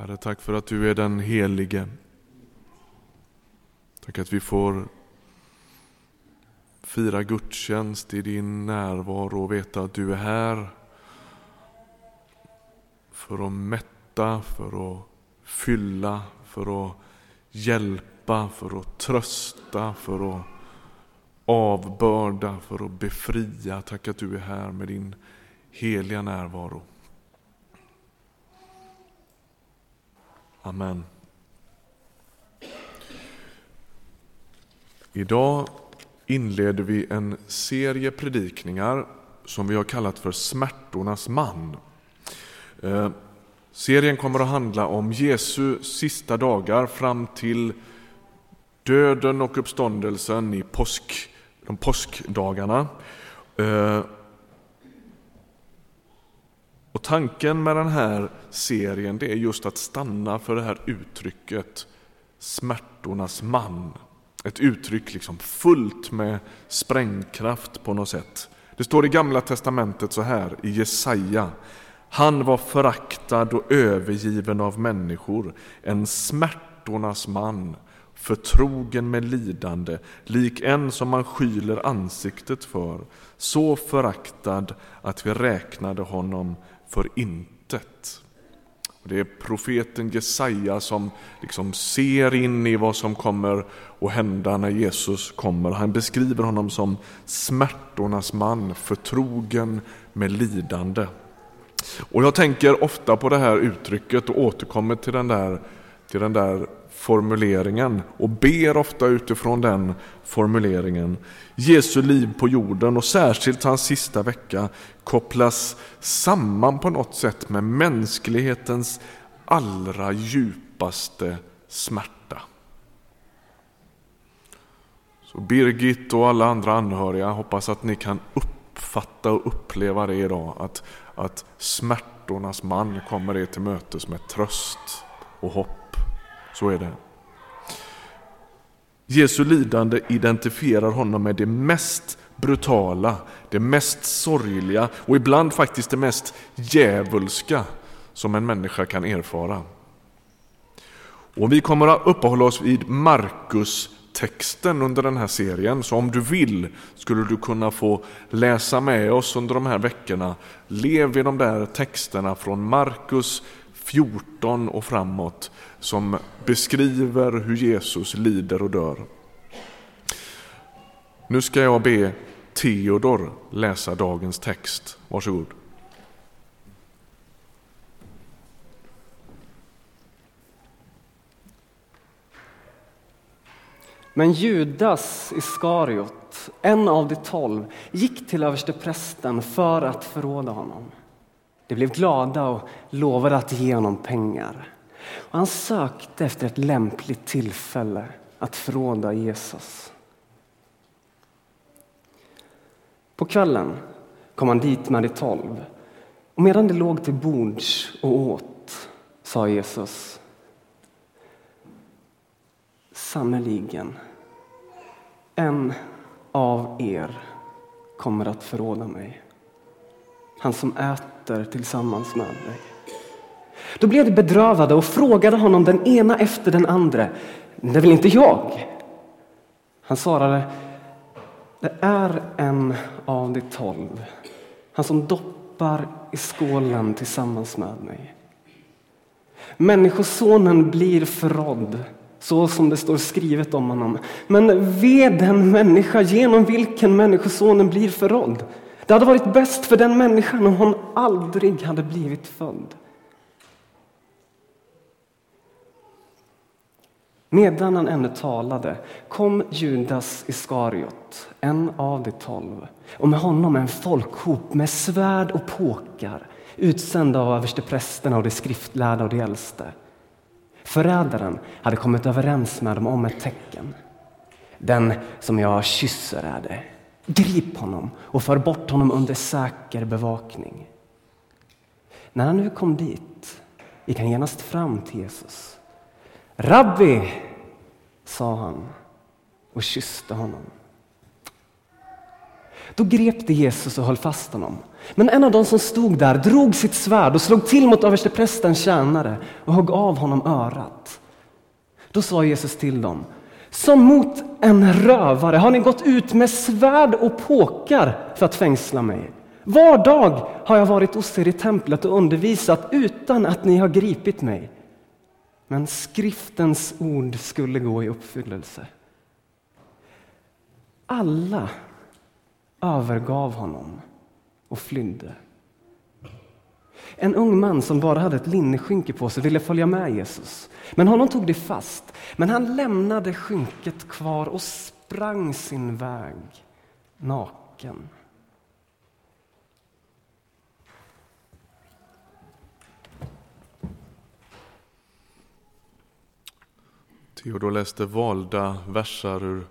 Herre, tack för att du är den helige. Tack att vi får fira gudstjänst i din närvaro och veta att du är här för att mätta, för att fylla, för att hjälpa, för att trösta, för att avbörda, för att befria. Tack att du är här med din heliga närvaro. Amen. Idag inleder vi en serie predikningar som vi har kallat för Smärtornas man. Eh, serien kommer att handla om Jesu sista dagar fram till döden och uppståndelsen i påsk, de påskdagarna. Eh, och tanken med den här serien det är just att stanna för det här uttrycket smärtornas man. Ett uttryck liksom fullt med sprängkraft på något sätt. Det står i Gamla Testamentet så här i Jesaja. Han var föraktad och övergiven av människor, en smärtornas man, förtrogen med lidande, lik en som man skyler ansiktet för, så föraktad att vi räknade honom för intet. Det är profeten Jesaja som liksom ser in i vad som kommer att hända när Jesus kommer. Han beskriver honom som smärtornas man, förtrogen med lidande. Och jag tänker ofta på det här uttrycket och återkommer till den där, till den där formuleringen och ber ofta utifrån den formuleringen. Jesu liv på jorden och särskilt hans sista vecka kopplas samman på något sätt med mänsklighetens allra djupaste smärta. Så Birgit och alla andra anhöriga hoppas att ni kan uppfatta och uppleva det idag. Att, att smärtornas man kommer er till mötes med tröst och hopp. Så är det. Jesu lidande identifierar honom med det mest brutala, det mest sorgliga och ibland faktiskt det mest djävulska som en människa kan erfara. Och vi kommer att uppehålla oss vid Markus texten under den här serien. Så om du vill skulle du kunna få läsa med oss under de här veckorna. Lev i de där texterna från Markus 14 och framåt som beskriver hur Jesus lider och dör. Nu ska jag be Theodor läsa dagens text. Varsågod. Men Judas Iskariot, en av de tolv, gick till översteprästen för att förråda honom. De blev glada och lovade att ge honom pengar. Och han sökte efter ett lämpligt tillfälle att förråda Jesus. På kvällen kom han dit med de tolv och medan de låg till bords och åt sa Jesus Sannerligen, en av er kommer att förråda mig. Han som äter tillsammans med mig. Då blev de bedrövade och frågade honom den ena efter den andra. Det är väl inte jag? Han svarade, det är en av de tolv. Han som doppar i skålen tillsammans med mig. Människosonen blir förrådd så som det står skrivet om honom. Men ve den människa genom vilken Människosonen blir förrådd. Det hade varit bäst för den människan om hon aldrig hade blivit född. Medan han ännu talade kom Judas Iskariot, en av de tolv, och med honom en folkhop med svärd och påkar utsända av översteprästerna och de skriftlärda och de äldste. Förrädaren hade kommit överens med dem om ett tecken. Den som jag kysser är det. Grip honom och för bort honom under säker bevakning. När han nu kom dit gick han genast fram till Jesus. Rabbi, sa han och kysste honom. Då grep det Jesus och höll fast honom. Men en av dem som stod där drog sitt svärd och slog till mot översteprästens tjänare och högg av honom örat. Då sa Jesus till dem, som mot en rövare har ni gått ut med svärd och påkar för att fängsla mig. Var dag har jag varit hos er i templet och undervisat utan att ni har gripit mig. Men skriftens ord skulle gå i uppfyllelse. Alla övergav honom och flydde. En ung man som bara hade ett linneskynke på sig ville följa med Jesus. Men honom tog det fast. Men han lämnade skynket kvar och sprang sin väg naken. Theodor läste valda versar ur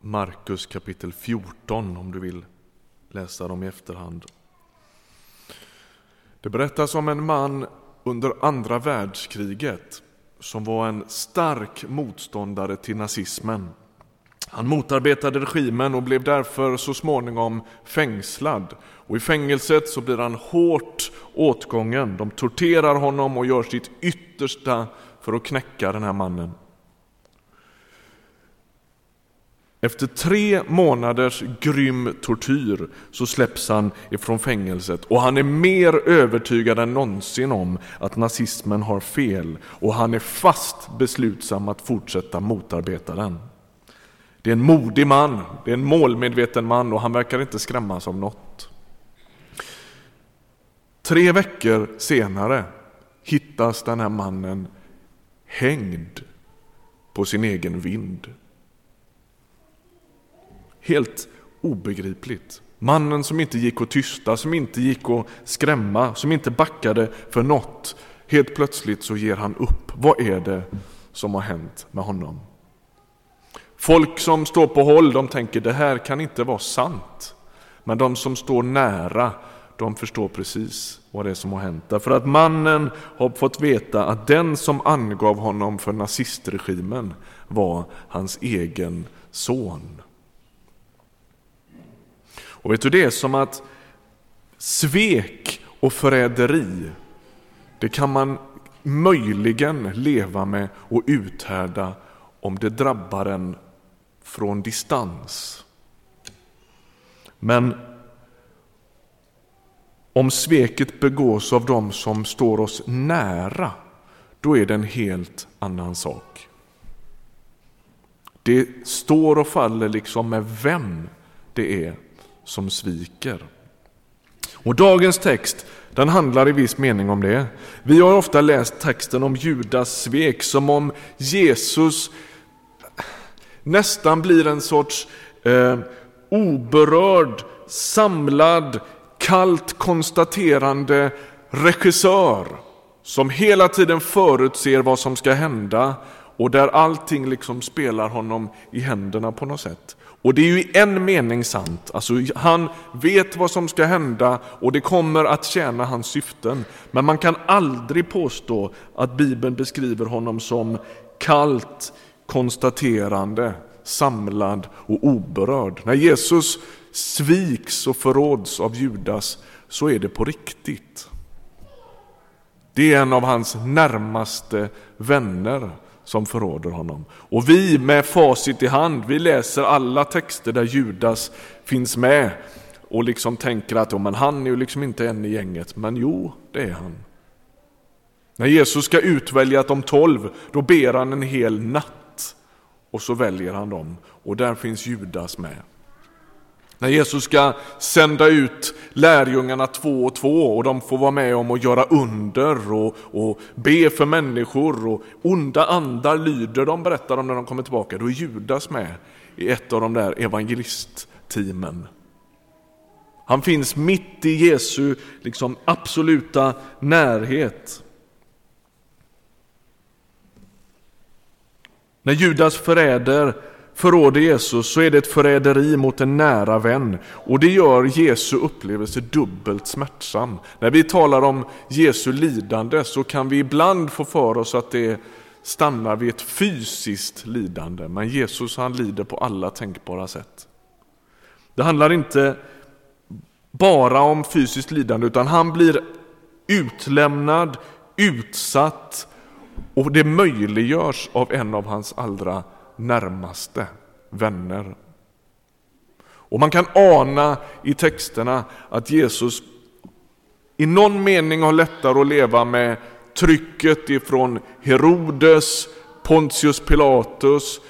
Markus kapitel 14 om du vill läsa dem i efterhand. Det berättas om en man under andra världskriget som var en stark motståndare till nazismen. Han motarbetade regimen och blev därför så småningom fängslad. Och I fängelset så blir han hårt åtgången. De torterar honom och gör sitt yttersta för att knäcka den här mannen. Efter tre månaders grym tortyr så släpps han ifrån fängelset och han är mer övertygad än någonsin om att nazismen har fel och han är fast beslutsam att fortsätta motarbeta den. Det är en modig man, det är en målmedveten man och han verkar inte skrämmas av något. Tre veckor senare hittas den här mannen hängd på sin egen vind. Helt obegripligt. Mannen som inte gick att tysta, som inte gick att skrämma, som inte backade för något. Helt plötsligt så ger han upp. Vad är det som har hänt med honom? Folk som står på håll de tänker det här kan inte vara sant. Men de som står nära de förstår precis vad det är som har hänt. Därför att mannen har fått veta att den som angav honom för nazistregimen var hans egen son. Och vet du, det är som att svek och förräderi, det kan man möjligen leva med och uthärda om det drabbar en från distans. Men om sveket begås av dem som står oss nära, då är det en helt annan sak. Det står och faller liksom med vem det är som sviker. Och dagens text den handlar i viss mening om det. Vi har ofta läst texten om Judas svek som om Jesus nästan blir en sorts eh, oberörd, samlad, kallt konstaterande regissör som hela tiden förutser vad som ska hända och där allting liksom spelar honom i händerna på något sätt. Och det är ju i en mening sant, alltså han vet vad som ska hända och det kommer att tjäna hans syften. Men man kan aldrig påstå att Bibeln beskriver honom som kallt, konstaterande, samlad och oberörd. När Jesus sviks och förråds av Judas så är det på riktigt. Det är en av hans närmaste vänner som förråder honom. Och vi med facit i hand, vi läser alla texter där Judas finns med och liksom tänker att oh, men han är ju liksom inte en i gänget. Men jo, det är han. När Jesus ska utvälja de tolv, då ber han en hel natt och så väljer han dem och där finns Judas med. När Jesus ska sända ut lärjungarna två och två och de får vara med om att göra under och, och be för människor och onda andar lyder de, berättar de när de kommer tillbaka. Då är Judas med i ett av de där evangelistteamen. Han finns mitt i Jesu liksom, absoluta närhet. När Judas förräder förråder Jesus så är det ett förräderi mot en nära vän och det gör Jesu upplevelse dubbelt smärtsam. När vi talar om Jesu lidande så kan vi ibland få för oss att det stannar vid ett fysiskt lidande men Jesus han lider på alla tänkbara sätt. Det handlar inte bara om fysiskt lidande utan han blir utlämnad, utsatt och det möjliggörs av en av hans allra närmaste vänner. Och man kan ana i texterna att Jesus i någon mening har lättare att leva med trycket ifrån Herodes, Pontius Pilatus,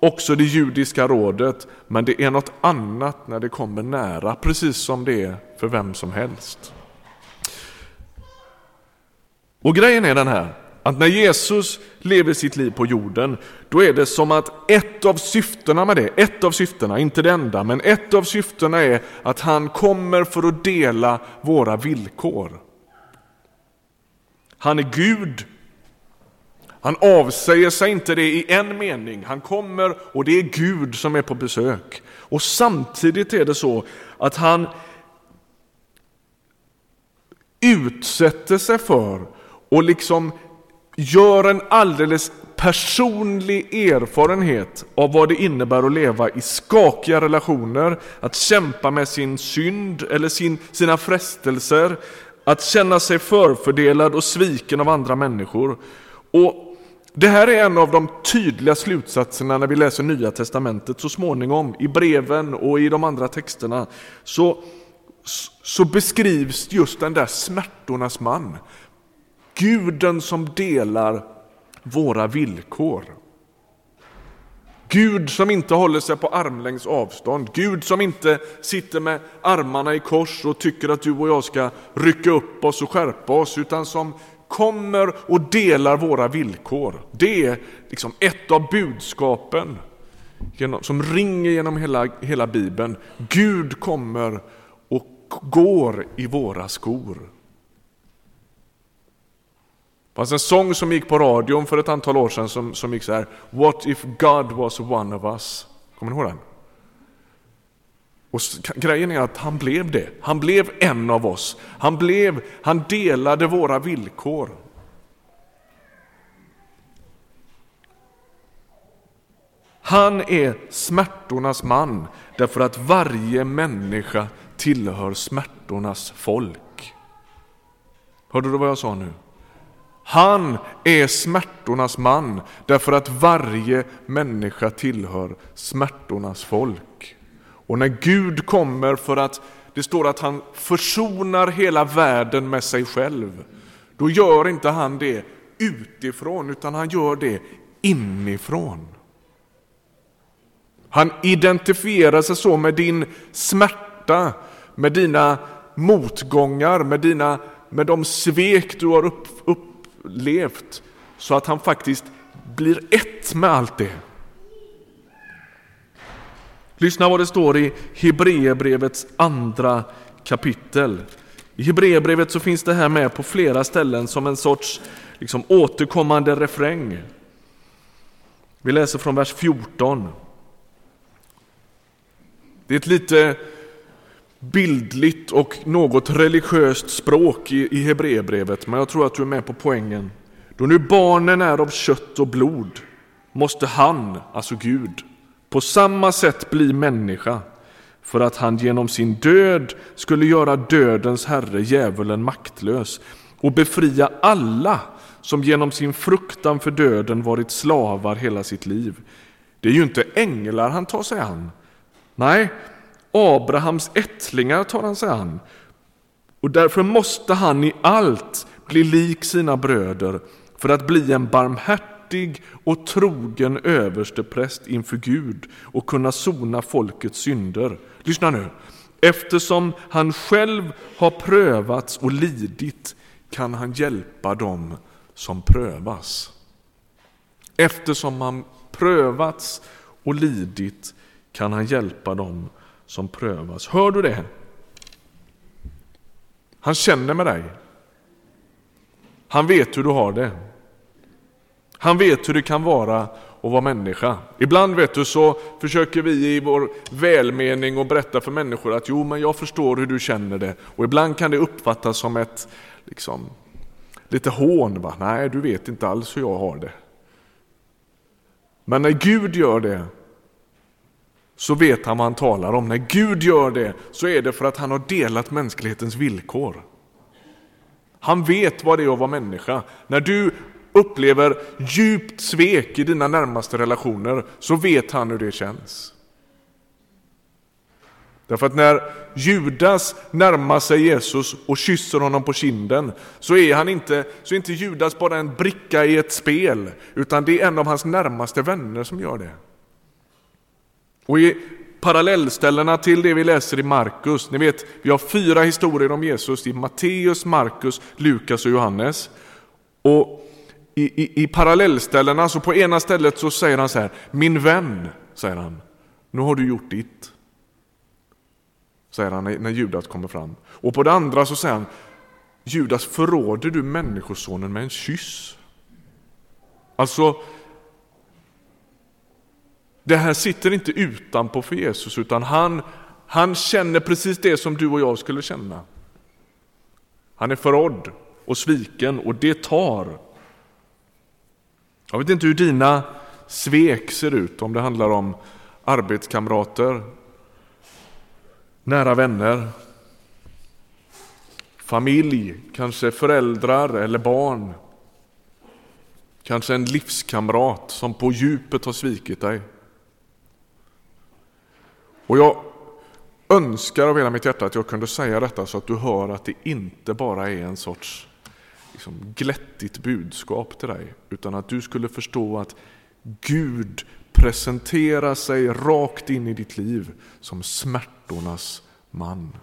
också det judiska rådet, men det är något annat när det kommer nära, precis som det är för vem som helst. Och grejen är den här, att när Jesus lever sitt liv på jorden, då är det som att ett av syftena med det, ett av syftena, inte det enda, men ett av syftena är att han kommer för att dela våra villkor. Han är Gud. Han avsäger sig inte det i en mening. Han kommer och det är Gud som är på besök. Och samtidigt är det så att han utsätter sig för och liksom gör en alldeles personlig erfarenhet av vad det innebär att leva i skakiga relationer, att kämpa med sin synd eller sin, sina frestelser, att känna sig förfördelad och sviken av andra människor. Och det här är en av de tydliga slutsatserna när vi läser Nya Testamentet så småningom, i breven och i de andra texterna. Så, så beskrivs just den där smärtornas man. Guden som delar våra villkor. Gud som inte håller sig på armlängds avstånd. Gud som inte sitter med armarna i kors och tycker att du och jag ska rycka upp oss och skärpa oss, utan som kommer och delar våra villkor. Det är liksom ett av budskapen som ringer genom hela, hela Bibeln. Gud kommer och går i våra skor. Det fanns en sång som gick på radion för ett antal år sedan som, som gick så här. What if God was one of us? Kommer ni ihåg den? Och grejen är att han blev det. Han blev en av oss. Han, blev, han delade våra villkor. Han är smärtornas man därför att varje människa tillhör smärtornas folk. Hörde du vad jag sa nu? Han är smärtornas man därför att varje människa tillhör smärtornas folk. Och när Gud kommer för att det står att han försonar hela världen med sig själv, då gör inte han det utifrån utan han gör det inifrån. Han identifierar sig så med din smärta, med dina motgångar, med, dina, med de svek du har upp, upp, levt så att han faktiskt blir ett med allt det. Lyssna vad det står i Hebreerbrevets andra kapitel. I Hebreerbrevet så finns det här med på flera ställen som en sorts liksom, återkommande refräng. Vi läser från vers 14. Det är ett lite bildligt och något religiöst språk i, i Hebreerbrevet, men jag tror att du är med på poängen. Då nu barnen är av kött och blod måste han, alltså Gud, på samma sätt bli människa för att han genom sin död skulle göra dödens herre, djävulen, maktlös och befria alla som genom sin fruktan för döden varit slavar hela sitt liv. Det är ju inte änglar han tar sig an. Nej, Abrahams ättlingar tar han sig an. Och därför måste han i allt bli lik sina bröder för att bli en barmhärtig och trogen överstepräst inför Gud och kunna sona folkets synder. Lyssna nu. Eftersom han själv har prövats och lidit kan han hjälpa dem som prövas. Eftersom han prövats och lidit kan han hjälpa dem som prövas. Hör du det? Han känner med dig. Han vet hur du har det. Han vet hur det kan vara att vara människa. Ibland vet du så försöker vi i vår välmening och berätta för människor att jo, men jag förstår hur du känner det. Och ibland kan det uppfattas som ett liksom, lite hån. Va? Nej, du vet inte alls hur jag har det. Men när Gud gör det så vet han vad han talar om. När Gud gör det så är det för att han har delat mänsklighetens villkor. Han vet vad det är att vara människa. När du upplever djupt svek i dina närmaste relationer så vet han hur det känns. Därför att när Judas närmar sig Jesus och kysser honom på kinden så är, han inte, så är inte Judas bara en bricka i ett spel utan det är en av hans närmaste vänner som gör det. Och i parallellställena till det vi läser i Markus, ni vet vi har fyra historier om Jesus i Matteus, Markus, Lukas och Johannes. Och i, i, i parallellställena, så på ena stället så säger han så här, min vän, säger han, nu har du gjort ditt säger han när Judas kommer fram. Och på det andra så säger han, Judas förråder du människosonen med en kyss? Alltså, det här sitter inte utanpå för Jesus utan han, han känner precis det som du och jag skulle känna. Han är förrådd och sviken och det tar. Jag vet inte hur dina svek ser ut, om det handlar om arbetskamrater, nära vänner, familj, kanske föräldrar eller barn. Kanske en livskamrat som på djupet har svikit dig. Och jag önskar av hela mitt hjärta att jag kunde säga detta så att du hör att det inte bara är en sorts liksom, glättigt budskap till dig, utan att du skulle förstå att Gud presenterar sig rakt in i ditt liv som smärtornas man.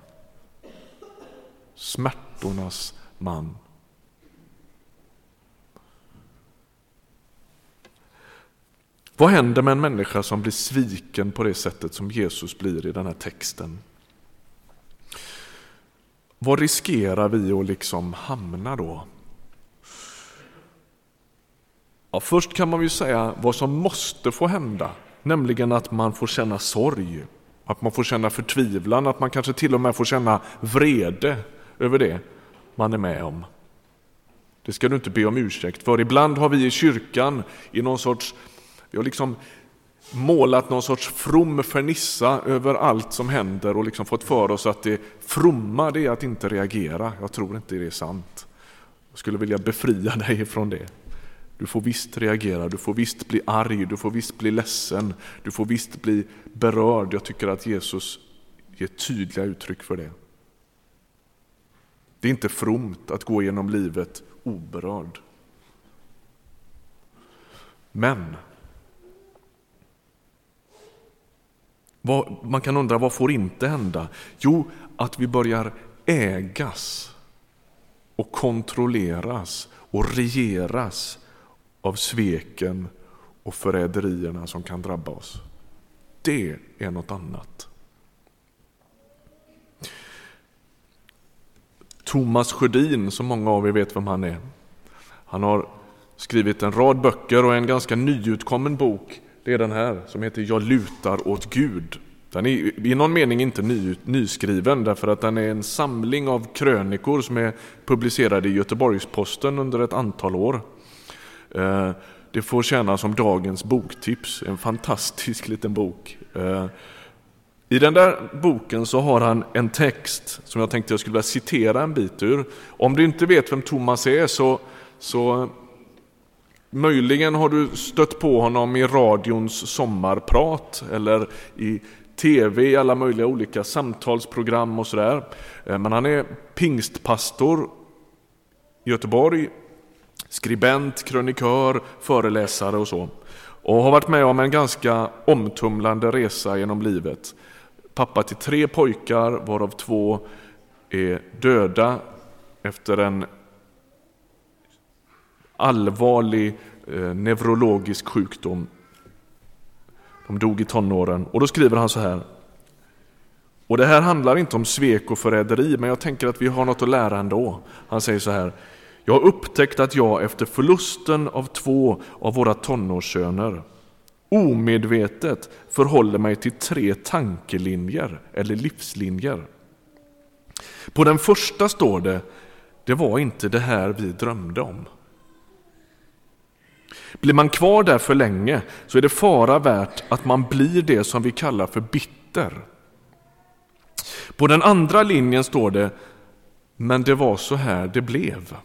Smärtornas man. Vad händer med en människa som blir sviken på det sättet som Jesus blir i den här texten? Vad riskerar vi att liksom hamna då? Ja, först kan man ju säga vad som måste få hända, nämligen att man får känna sorg, att man får känna förtvivlan, att man kanske till och med får känna vrede över det man är med om. Det ska du inte be om ursäkt för. Ibland har vi i kyrkan i någon sorts, vi har liksom målat någon sorts from fernissa över allt som händer och liksom fått för oss att det fromma det är att inte reagera. Jag tror inte det är sant. Jag skulle vilja befria dig från det. Du får visst reagera, du får visst bli arg, du får visst bli ledsen, du får visst bli berörd. Jag tycker att Jesus ger tydliga uttryck för det. Det är inte fromt att gå genom livet oberörd. Men vad, man kan undra vad får inte hända? Jo, att vi börjar ägas och kontrolleras och regeras av sveken och förräderierna som kan drabba oss. Det är något annat. Thomas Sjödin, som många av er vet vem han är, han har skrivit en rad böcker och en ganska nyutkommen bok, det är den här som heter Jag lutar åt Gud. Den är i någon mening inte ny, nyskriven därför att den är en samling av krönikor som är publicerade i Göteborgs-Posten under ett antal år. Eh, det får tjäna som dagens boktips, en fantastisk liten bok. Eh, I den där boken så har han en text som jag tänkte jag skulle vilja citera en bit ur. Om du inte vet vem Thomas är så, så möjligen har du stött på honom i radions sommarprat eller i tv i alla möjliga olika samtalsprogram och sådär. Eh, men han är pingstpastor i Göteborg skribent, krönikör, föreläsare och så. Och har varit med om en ganska omtumlande resa genom livet. Pappa till tre pojkar, varav två är döda efter en allvarlig eh, neurologisk sjukdom. De dog i tonåren. Och då skriver han så här. Och det här handlar inte om svek och förräderi, men jag tänker att vi har något att lära ändå. Han säger så här. Jag har upptäckt att jag efter förlusten av två av våra tonårssöner omedvetet förhåller mig till tre tankelinjer eller livslinjer. På den första står det, det var inte det här vi drömde om. Blir man kvar där för länge så är det fara värt att man blir det som vi kallar för bitter. På den andra linjen står det men det var så här det blev.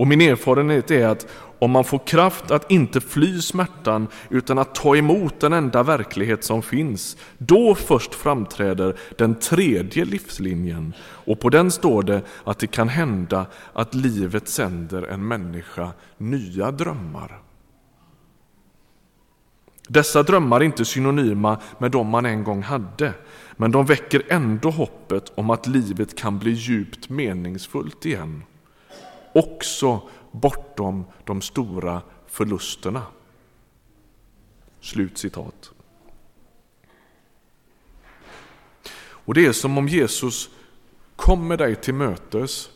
Och min erfarenhet är att om man får kraft att inte fly smärtan utan att ta emot den enda verklighet som finns, då först framträder den tredje livslinjen. Och på den står det att det kan hända att livet sänder en människa nya drömmar. Dessa drömmar är inte synonyma med de man en gång hade, men de väcker ändå hoppet om att livet kan bli djupt meningsfullt igen. Också bortom de stora förlusterna. Slut citat. Och det är som om Jesus kommer dig till mötes.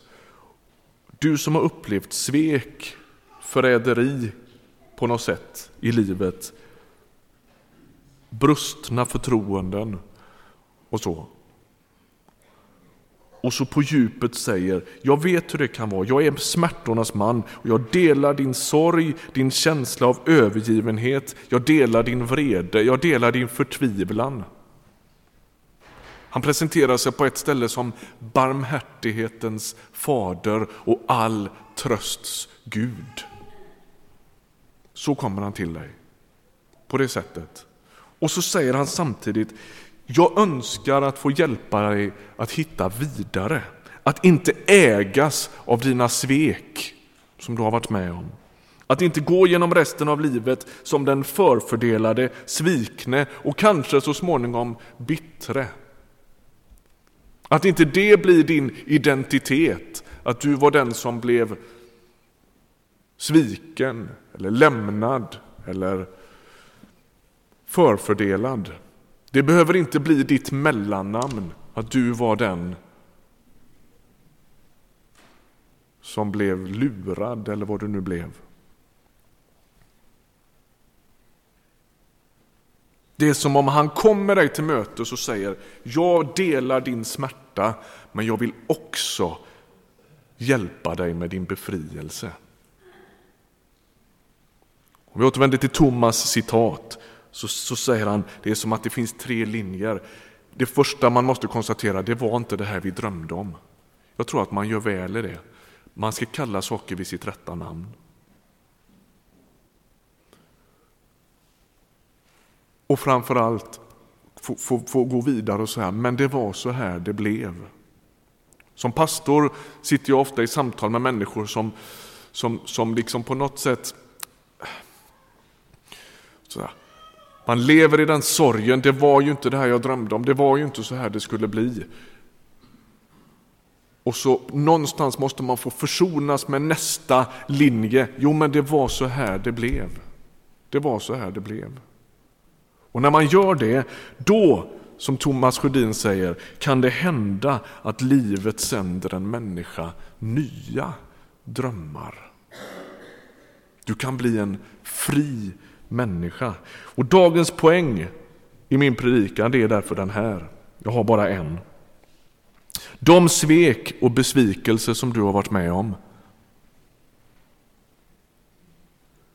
Du som har upplevt svek, förräderi på något sätt i livet, brustna förtroenden och så och så på djupet säger jag vet hur det kan vara, jag är smärtornas man och jag delar din sorg, din känsla av övergivenhet, jag delar din vrede, jag delar din förtvivlan. Han presenterar sig på ett ställe som barmhärtighetens fader och all trösts Gud. Så kommer han till dig, på det sättet. Och så säger han samtidigt, jag önskar att få hjälpa dig att hitta vidare. Att inte ägas av dina svek som du har varit med om. Att inte gå genom resten av livet som den förfördelade, svikne och kanske så småningom bittre. Att inte det blir din identitet, att du var den som blev sviken eller lämnad eller förfördelad. Det behöver inte bli ditt mellannamn, att du var den som blev lurad eller vad du nu blev. Det är som om han kommer dig till mötes och säger jag delar din smärta men jag vill också hjälpa dig med din befrielse. Om vi återvänder till Thomas citat så, så säger han det är som att det finns tre linjer. Det första man måste konstatera det var inte det här vi drömde om. Jag tror att man gör väl i det. Man ska kalla saker vid sitt rätta namn. Och framförallt få, få, få gå vidare och säga, men det var så här det blev. Som pastor sitter jag ofta i samtal med människor som, som, som liksom på något sätt så man lever i den sorgen, det var ju inte det här jag drömde om, det var ju inte så här det skulle bli. Och så någonstans måste man få försonas med nästa linje. Jo, men det var så här det blev. Det var så här det blev. Och när man gör det, då, som Thomas Sjödin säger, kan det hända att livet sänder en människa nya drömmar. Du kan bli en fri människa. Och dagens poäng i min predikan det är därför den här. Jag har bara en. De svek och besvikelser som du har varit med om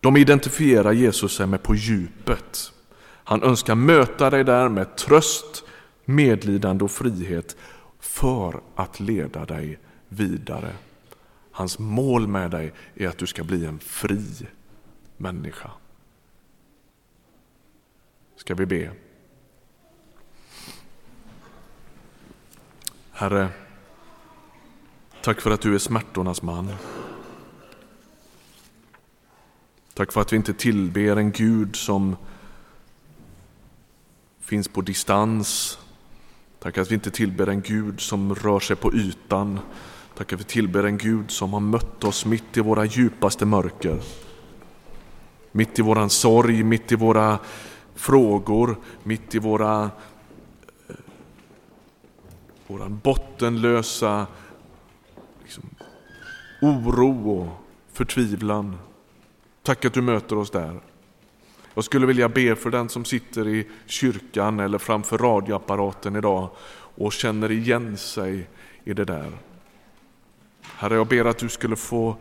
de identifierar Jesus sig med på djupet. Han önskar möta dig där med tröst, medlidande och frihet för att leda dig vidare. Hans mål med dig är att du ska bli en fri människa ska vi be. Herre, tack för att du är smärtornas man. Tack för att vi inte tillber en Gud som finns på distans. Tack att vi inte tillber en Gud som rör sig på ytan. Tack att vi tillber en Gud som har mött oss mitt i våra djupaste mörker. Mitt i våran sorg, mitt i våra frågor mitt i våra eh, vår bottenlösa liksom, oro och förtvivlan. Tack att du möter oss där. Jag skulle vilja be för den som sitter i kyrkan eller framför radioapparaten idag och känner igen sig i det där. Herre, jag ber att du skulle få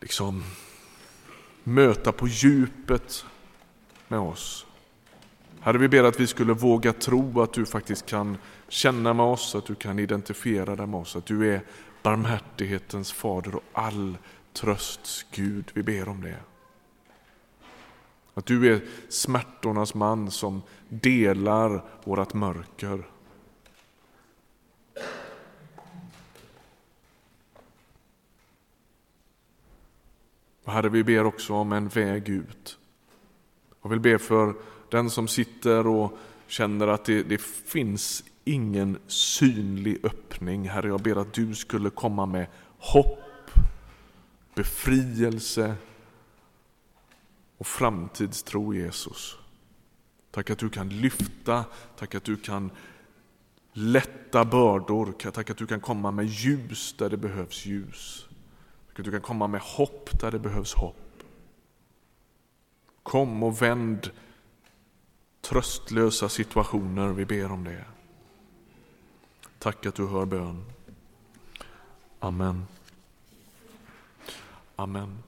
liksom möta på djupet med oss. Herre, vi ber att vi skulle våga tro att du faktiskt kan känna med oss, att du kan identifiera dig med oss, att du är barmhärtighetens fader och all trösts Gud. Vi ber om det. Att du är smärtornas man som delar vårt mörker. Och Herre, vi ber också om en väg ut. Jag vill be för den som sitter och känner att det, det finns ingen synlig öppning. Herre, jag ber att du skulle komma med hopp, befrielse och framtidstro Jesus. Tack att du kan lyfta, tack att du kan lätta bördor, tack att du kan komma med ljus där det behövs ljus. Tack att du kan komma med hopp där det behövs hopp. Kom och vänd tröstlösa situationer, vi ber om det. Tack att du hör bön. Amen. Amen.